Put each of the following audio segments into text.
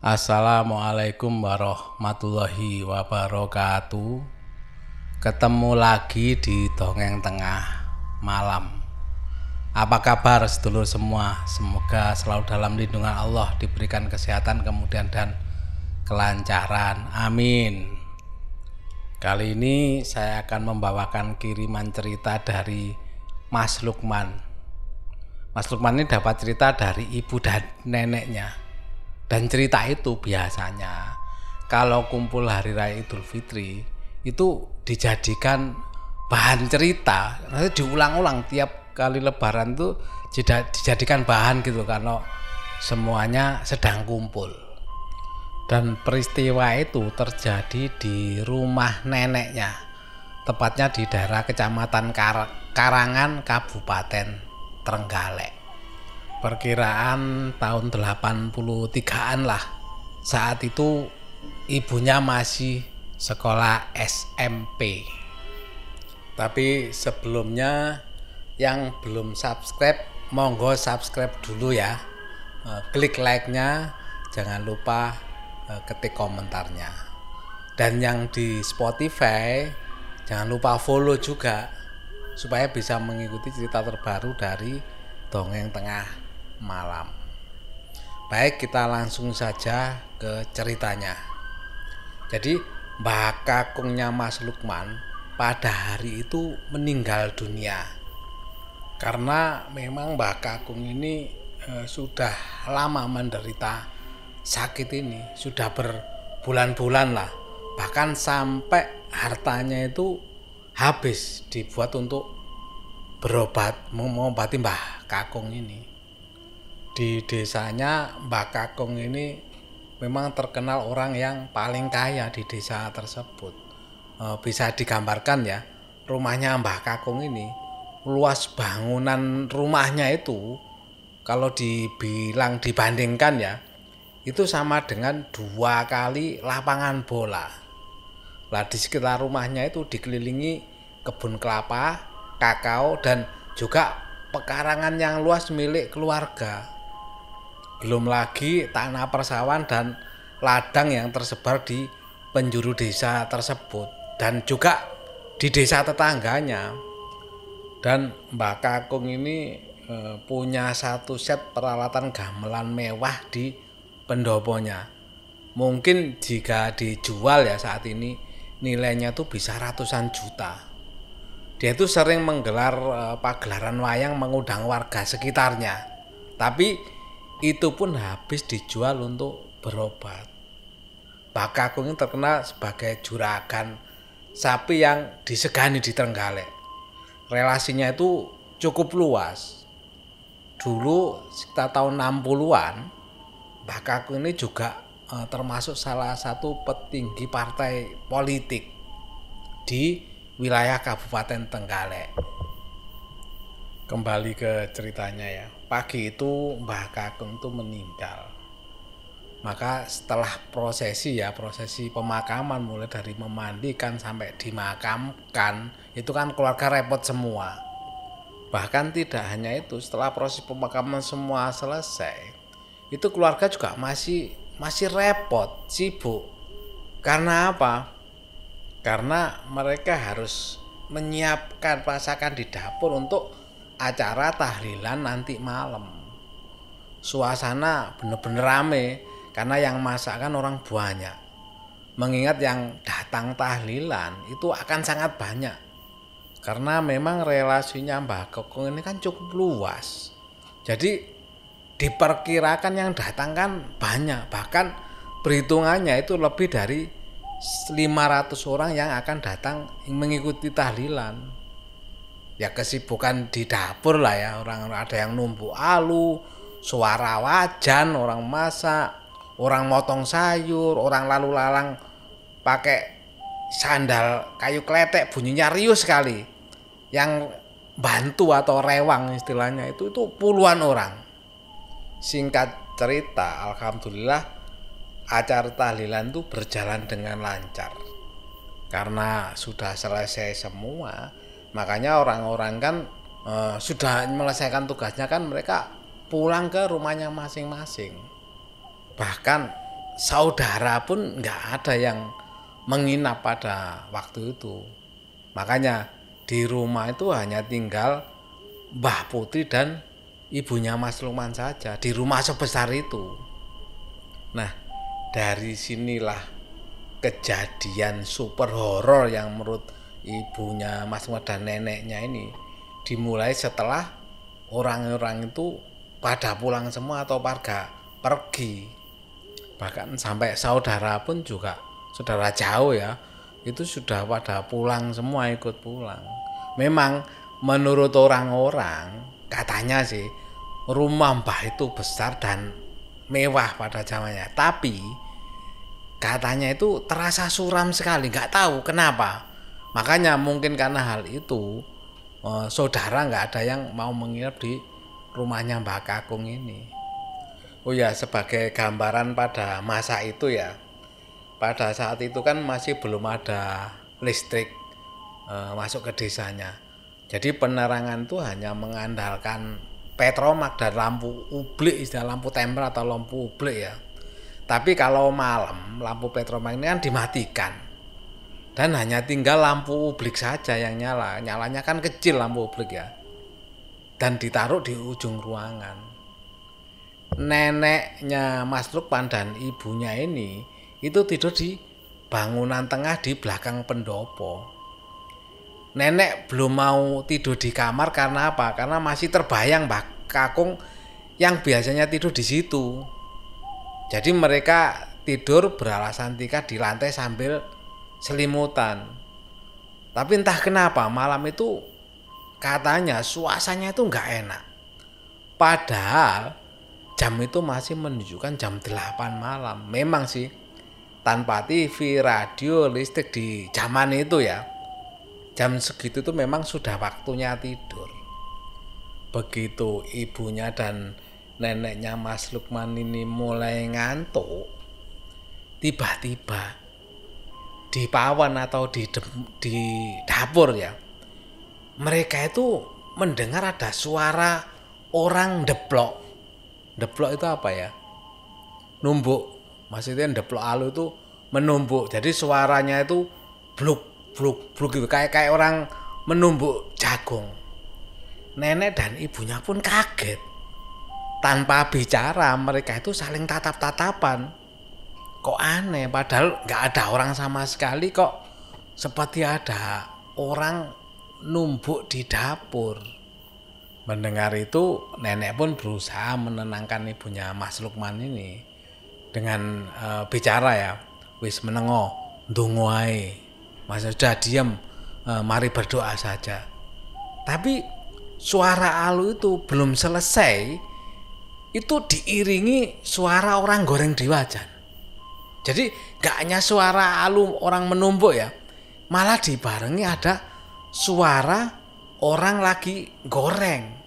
Assalamualaikum warahmatullahi wabarakatuh. Ketemu lagi di Dongeng Tengah Malam. Apa kabar sedulur semua? Semoga selalu dalam lindungan Allah diberikan kesehatan kemudian dan kelancaran. Amin. Kali ini saya akan membawakan kiriman cerita dari Mas Lukman. Mas Lukman ini dapat cerita dari ibu dan neneknya dan cerita itu biasanya kalau kumpul hari raya Idul Fitri itu dijadikan bahan cerita. Nanti diulang-ulang tiap kali lebaran tuh dijadikan bahan gitu karena semuanya sedang kumpul. Dan peristiwa itu terjadi di rumah neneknya tepatnya di daerah kecamatan Kar Karangan Kabupaten Trenggalek perkiraan tahun 83-an lah. Saat itu ibunya masih sekolah SMP. Tapi sebelumnya yang belum subscribe, monggo subscribe dulu ya. Eh, klik like-nya, jangan lupa eh, ketik komentarnya. Dan yang di Spotify, jangan lupa follow juga supaya bisa mengikuti cerita terbaru dari Dongeng Tengah malam. Baik, kita langsung saja ke ceritanya. Jadi, Mbah Kakungnya Mas Lukman pada hari itu meninggal dunia. Karena memang Mbah Kakung ini eh, sudah lama menderita sakit ini, sudah berbulan-bulan lah. Bahkan sampai hartanya itu habis dibuat untuk berobat mengobati Mbah Kakung ini di desanya Mbak Kakung ini memang terkenal orang yang paling kaya di desa tersebut. E, bisa digambarkan ya, rumahnya Mbak Kakung ini luas bangunan rumahnya itu kalau dibilang dibandingkan ya itu sama dengan dua kali lapangan bola. Lah di sekitar rumahnya itu dikelilingi kebun kelapa, kakao dan juga pekarangan yang luas milik keluarga belum lagi tanah persawahan dan ladang yang tersebar di penjuru desa tersebut dan juga di desa tetangganya. Dan Mbak Kakung ini e, punya satu set peralatan gamelan mewah di pendoponya. Mungkin jika dijual ya saat ini nilainya tuh bisa ratusan juta. Dia itu sering menggelar e, pagelaran wayang mengundang warga sekitarnya. Tapi itu pun habis dijual untuk berobat. Bakakung ini terkenal sebagai juragan sapi yang disegani di Trenggalek. Relasinya itu cukup luas. Dulu sekitar tahun 60-an, Bakakung ini juga eh, termasuk salah satu petinggi partai politik di wilayah Kabupaten Trenggalek. Kembali ke ceritanya ya pagi itu Mbah Kakung itu meninggal. Maka setelah prosesi ya, prosesi pemakaman mulai dari memandikan sampai dimakamkan, itu kan keluarga repot semua. Bahkan tidak hanya itu, setelah proses pemakaman semua selesai, itu keluarga juga masih masih repot, sibuk. Karena apa? Karena mereka harus menyiapkan masakan di dapur untuk acara tahlilan nanti malam. Suasana bener-bener rame karena yang masak kan orang banyak. Mengingat yang datang tahlilan itu akan sangat banyak. Karena memang relasinya Mbah Kokong ini kan cukup luas. Jadi diperkirakan yang datang kan banyak. Bahkan perhitungannya itu lebih dari 500 orang yang akan datang mengikuti tahlilan ya kesibukan di dapur lah ya. Orang ada yang numpuk alu suara wajan orang masak orang motong sayur orang lalu lalang pakai sandal kayu kletek bunyinya riuh sekali. Yang bantu atau rewang istilahnya itu itu puluhan orang. Singkat cerita alhamdulillah acara tahlilan itu berjalan dengan lancar. Karena sudah selesai semua makanya orang-orang kan e, sudah menyelesaikan tugasnya kan mereka pulang ke rumahnya masing-masing bahkan saudara pun nggak ada yang menginap pada waktu itu. Makanya di rumah itu hanya tinggal Mbah Putri dan ibunya Mas Lukman saja di rumah sebesar itu. Nah, dari sinilah kejadian super horor yang menurut ibunya Mas Lukman dan neneknya ini dimulai setelah orang-orang itu pada pulang semua atau warga pergi. Bahkan sampai saudara pun juga saudara jauh ya, itu sudah pada pulang semua ikut pulang. Memang menurut orang-orang katanya sih rumah Mbah itu besar dan mewah pada zamannya. Tapi katanya itu terasa suram sekali, nggak tahu kenapa. Makanya mungkin karena hal itu eh, saudara nggak ada yang mau menginap di rumahnya Mbah Kakung ini. Oh ya sebagai gambaran pada masa itu ya. Pada saat itu kan masih belum ada listrik eh, masuk ke desanya. Jadi penerangan itu hanya mengandalkan petromak dan lampu ublik istilah lampu temper atau lampu ublik ya. Tapi kalau malam lampu petromak ini kan dimatikan dan hanya tinggal lampu ublik saja yang nyala. Nyalanya kan kecil lampu ublik ya. Dan ditaruh di ujung ruangan. Neneknya Mas Lukman dan ibunya ini itu tidur di bangunan tengah di belakang pendopo nenek belum mau tidur di kamar karena apa? Karena masih terbayang Mbak Kakung yang biasanya tidur di situ. Jadi mereka tidur beralasan tika di lantai sambil selimutan. Tapi entah kenapa malam itu katanya suasananya itu nggak enak. Padahal jam itu masih menunjukkan jam 8 malam. Memang sih tanpa TV, radio, listrik di zaman itu ya jam segitu tuh memang sudah waktunya tidur. Begitu ibunya dan neneknya Mas Lukman ini mulai ngantuk, tiba-tiba di pawan atau di di dapur ya, mereka itu mendengar ada suara orang deplok. Deplok itu apa ya? Numbuk. Maksudnya deplok alu itu menumbuk. Jadi suaranya itu bluk bruk bruk gitu kayak kayak orang menumbuk jagung nenek dan ibunya pun kaget tanpa bicara mereka itu saling tatap-tatapan kok aneh padahal nggak ada orang sama sekali kok seperti ada orang numbuk di dapur mendengar itu nenek pun berusaha menenangkan ibunya Mas Lukman ini dengan e, bicara ya wis menengo ndongoae Mas sudah diam, e, mari berdoa saja. Tapi suara alu itu belum selesai, itu diiringi suara orang goreng di wajan. Jadi gak hanya suara alu orang menumbuk ya, malah dibarengi ada suara orang lagi goreng.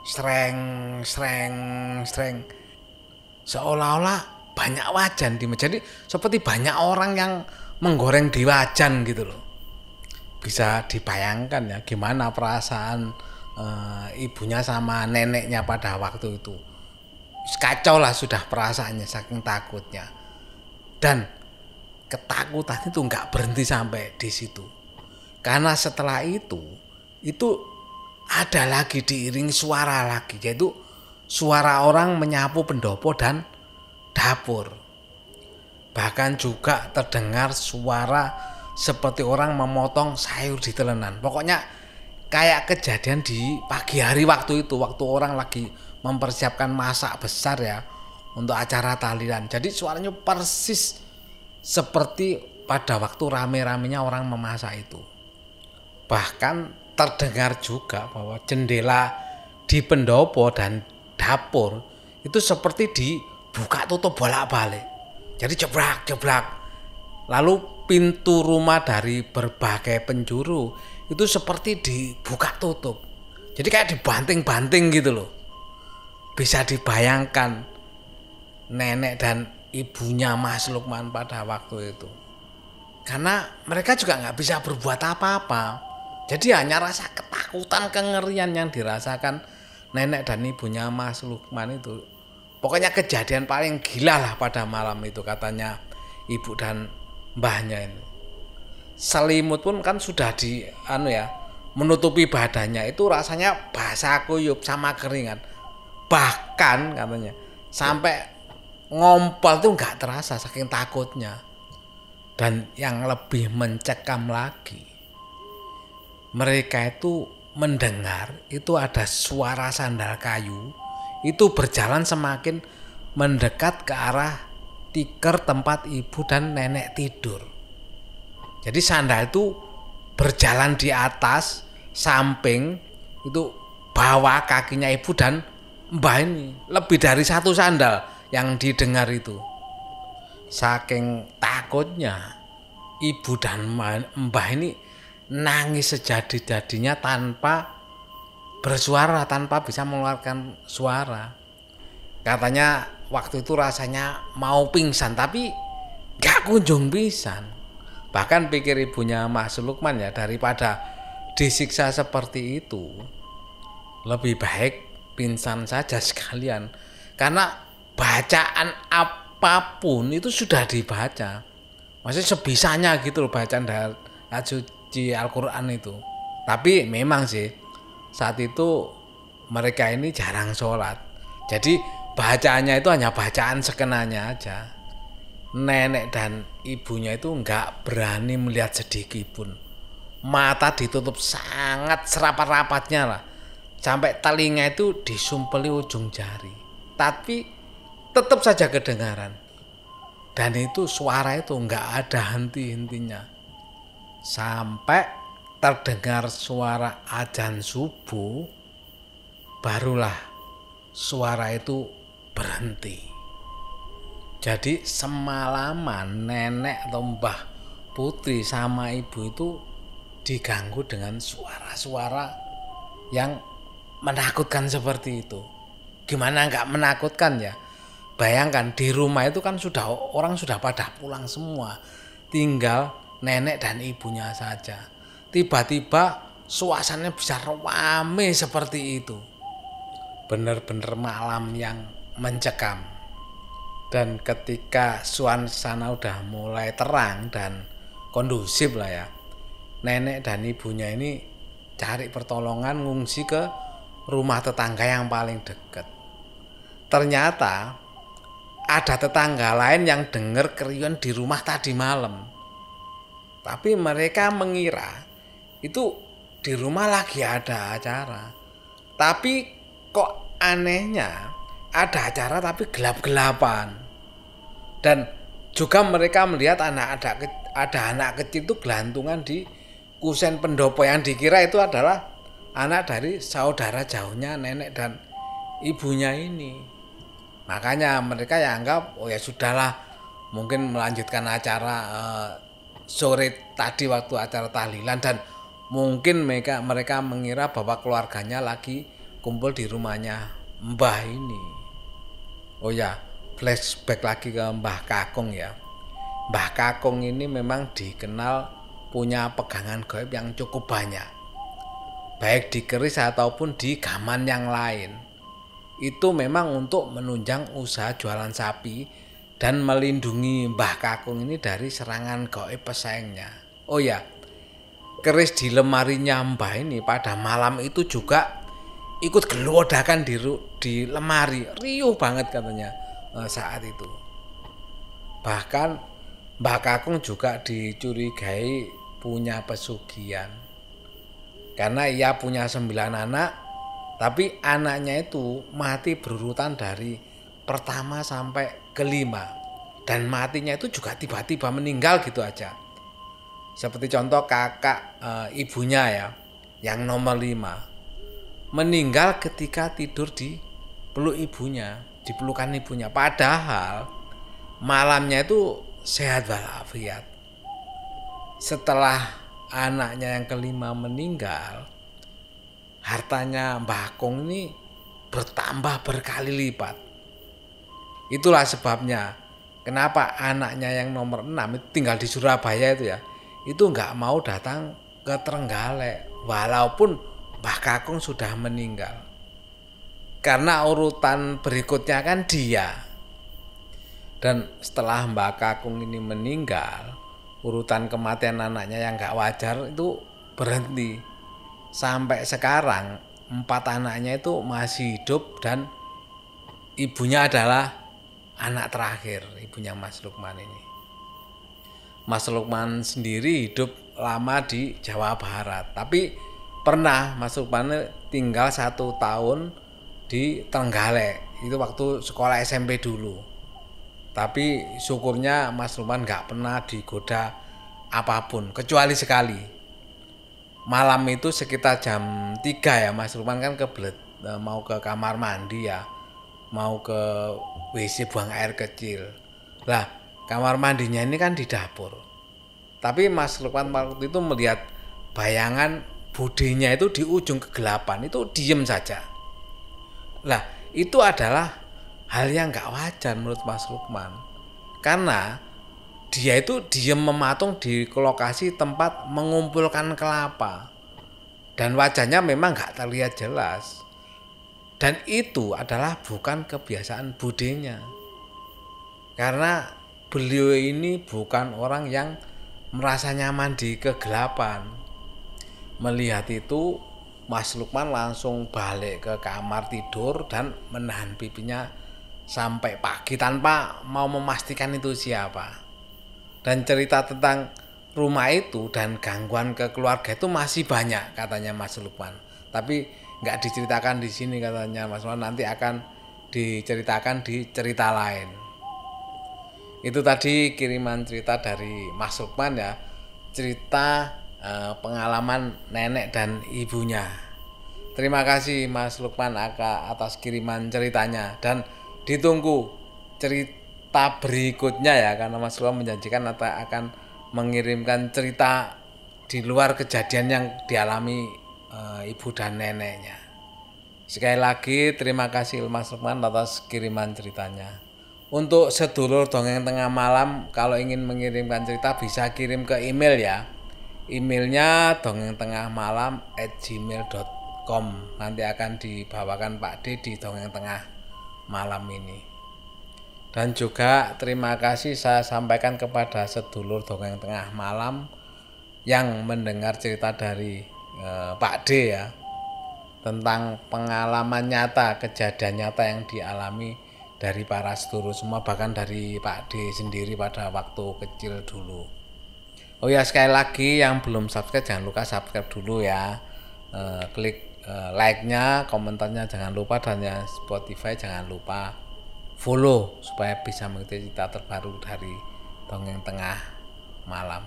Sreng, sreng, sreng. Seolah-olah banyak wajan di Jadi seperti banyak orang yang menggoreng di wajan gitu loh bisa dibayangkan ya gimana perasaan e, ibunya sama neneknya pada waktu itu kacau lah sudah perasaannya saking takutnya dan ketakutan itu nggak berhenti sampai di situ. Karena setelah itu itu ada lagi diiringi suara lagi yaitu suara orang menyapu pendopo dan dapur. Bahkan juga terdengar suara seperti orang memotong sayur di telenan. Pokoknya kayak kejadian di pagi hari waktu itu, waktu orang lagi mempersiapkan masak besar ya untuk acara talian. Jadi suaranya persis seperti pada waktu rame-ramenya orang memasak itu. Bahkan terdengar juga bahwa jendela di pendopo dan dapur itu seperti dibuka tutup bolak-balik. Jadi jebrak jebrak. Lalu pintu rumah dari berbagai penjuru itu seperti dibuka tutup. Jadi kayak dibanting-banting gitu loh. Bisa dibayangkan nenek dan ibunya Mas Lukman pada waktu itu. Karena mereka juga nggak bisa berbuat apa-apa. Jadi hanya rasa ketakutan, kengerian yang dirasakan nenek dan ibunya Mas Lukman itu pokoknya kejadian paling gila lah pada malam itu katanya ibu dan mbahnya ini selimut pun kan sudah di anu ya menutupi badannya itu rasanya basah kuyup sama keringan bahkan katanya sampai ngompol tuh nggak terasa saking takutnya. Dan yang lebih mencekam lagi mereka itu mendengar itu ada suara sandal kayu itu berjalan semakin mendekat ke arah tikar tempat ibu dan nenek tidur. Jadi sandal itu berjalan di atas samping itu bawah kakinya ibu dan mbah ini. Lebih dari satu sandal yang didengar itu. Saking takutnya ibu dan mbah ini nangis sejadi-jadinya tanpa bersuara tanpa bisa mengeluarkan suara. Katanya waktu itu rasanya mau pingsan tapi gak kunjung pingsan. Bahkan pikir ibunya Mas Lukman ya daripada disiksa seperti itu lebih baik pingsan saja sekalian karena bacaan apa pun itu sudah dibaca. Maksudnya sebisanya gitu loh bacaan dari suci Al-Quran itu. Tapi memang sih saat itu mereka ini jarang sholat. Jadi bacaannya itu hanya bacaan sekenanya aja. Nenek dan ibunya itu nggak berani melihat sedikit pun. Mata ditutup sangat serapat-rapatnya lah. Sampai telinga itu disumpeli ujung jari. Tapi tetap saja kedengaran. Dan itu suara itu nggak ada henti-hentinya. Sampai terdengar suara ajan subuh, barulah suara itu berhenti. Jadi semalaman nenek atau mbah putri sama ibu itu diganggu dengan suara-suara yang menakutkan seperti itu. Gimana nggak menakutkan ya? Bayangkan di rumah itu kan sudah orang sudah pada pulang semua, tinggal nenek dan ibunya saja tiba-tiba suasananya bisa rame seperti itu. Benar-benar malam yang mencekam. Dan ketika suasana udah mulai terang dan kondusif lah ya, nenek dan ibunya ini cari pertolongan ngungsi ke rumah tetangga yang paling dekat. Ternyata ada tetangga lain yang dengar keriuan di rumah tadi malam. Tapi mereka mengira itu di rumah lagi ada acara. Tapi kok anehnya ada acara tapi gelap-gelapan. Dan juga mereka melihat anak ada ada anak kecil itu gelantungan di kusen pendopo yang dikira itu adalah anak dari saudara jauhnya nenek dan ibunya ini. Makanya mereka ya anggap oh ya sudahlah mungkin melanjutkan acara uh, sore tadi waktu acara tahlilan dan mungkin mereka mereka mengira bahwa keluarganya lagi kumpul di rumahnya Mbah ini. Oh ya, flashback lagi ke Mbah Kakung ya. Mbah Kakung ini memang dikenal punya pegangan gaib yang cukup banyak. Baik di keris ataupun di gaman yang lain. Itu memang untuk menunjang usaha jualan sapi dan melindungi Mbah Kakung ini dari serangan gaib pesaingnya. Oh ya, keris di lemarinya Mbah ini pada malam itu juga ikut gelodakan di di lemari. Riuh banget katanya eh, saat itu. Bahkan Mbah Kakung juga dicurigai punya pesugihan. Karena ia punya sembilan anak tapi anaknya itu mati berurutan dari pertama sampai kelima dan matinya itu juga tiba-tiba meninggal gitu aja seperti contoh kakak e, ibunya ya, yang nomor lima meninggal ketika tidur di peluk ibunya, di pelukan ibunya. Padahal malamnya itu sehat walafiat. Setelah anaknya yang kelima meninggal, hartanya Mbah Kong ini bertambah berkali lipat. Itulah sebabnya kenapa anaknya yang nomor enam itu tinggal di Surabaya itu ya itu nggak mau datang ke Trenggalek walaupun Mbah Kakung sudah meninggal. karena urutan berikutnya kan dia dan setelah Mbak Kakung ini meninggal urutan kematian anaknya yang gak wajar itu berhenti sampai sekarang empat anaknya itu masih hidup dan ibunya adalah anak terakhir ibunya Mas Lukman ini. Mas Lukman sendiri hidup lama di Jawa Barat. Tapi pernah Mas Lukman tinggal satu tahun di Trenggalek. Itu waktu sekolah SMP dulu. Tapi syukurnya Mas Ruman nggak pernah digoda apa pun kecuali sekali malam itu sekitar jam 3 ya Mas Ruman kan kebelet eh, mau ke kamar mandi ya. Mau ke WC buang air kecil. Lah kamar mandinya ini kan di dapur. Tapi Mas Lukman waktu itu melihat bayangan budenya itu di ujung kegelapan itu diem saja. Lah itu adalah hal yang nggak wajar menurut Mas Lukman. Karena dia itu diem mematung di lokasi tempat mengumpulkan kelapa. Dan wajahnya memang nggak terlihat jelas. Dan itu adalah bukan kebiasaan budenya. Karena beliau ini bukan orang yang merasa nyaman di kegelapan. Melihat itu Mas Lukman langsung balik ke kamar tidur dan menahan pipinya sampai pagi tanpa mau memastikan itu siapa. Dan cerita tentang rumah itu dan gangguan ke keluarga itu masih banyak katanya Mas Lukman. Tapi nggak diceritakan di sini katanya Mas Lukman nanti akan diceritakan di cerita lain. Itu tadi kiriman cerita dari Mas Lukman ya. Cerita eh, pengalaman nenek dan ibunya. Terima kasih Mas Lukman atas kiriman ceritanya dan ditunggu cerita berikutnya ya karena Mas Luam menjanjikan akan mengirimkan cerita di luar kejadian yang dialami e, ibu dan neneknya. Sekali lagi terima kasih Mas Lukman atas kiriman ceritanya. Untuk sedulur dongeng tengah malam kalau ingin mengirimkan cerita bisa kirim ke email ya. Emailnya dongeng tengah malam at gmail.com nanti akan dibawakan Pak D di dongeng tengah malam ini. Dan juga terima kasih saya sampaikan kepada sedulur dongeng tengah malam yang mendengar cerita dari eh, Pak D ya tentang pengalaman nyata, kejadian nyata yang dialami dari para sedulur semua bahkan dari Pak D sendiri pada waktu kecil dulu. Oh ya sekali lagi yang belum subscribe jangan lupa subscribe dulu ya. Eh, klik Eh, like-nya, komentarnya jangan lupa dan ya Spotify jangan lupa follow supaya bisa mengikuti cerita terbaru dari dongeng tengah malam.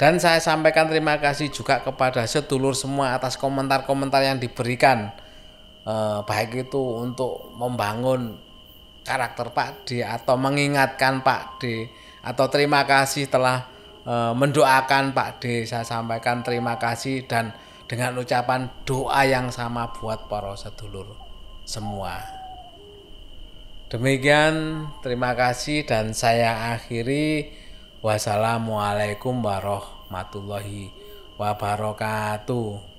Dan saya sampaikan terima kasih juga kepada sedulur semua atas komentar-komentar yang diberikan eh, baik itu untuk membangun karakter Pak D atau mengingatkan Pak D atau terima kasih telah eh, mendoakan Pak D. Saya sampaikan terima kasih dan dengan ucapan doa yang sama buat para sedulur semua. Demikian, terima kasih dan saya akhiri. Wassalamualaikum warahmatullahi wabarakatuh.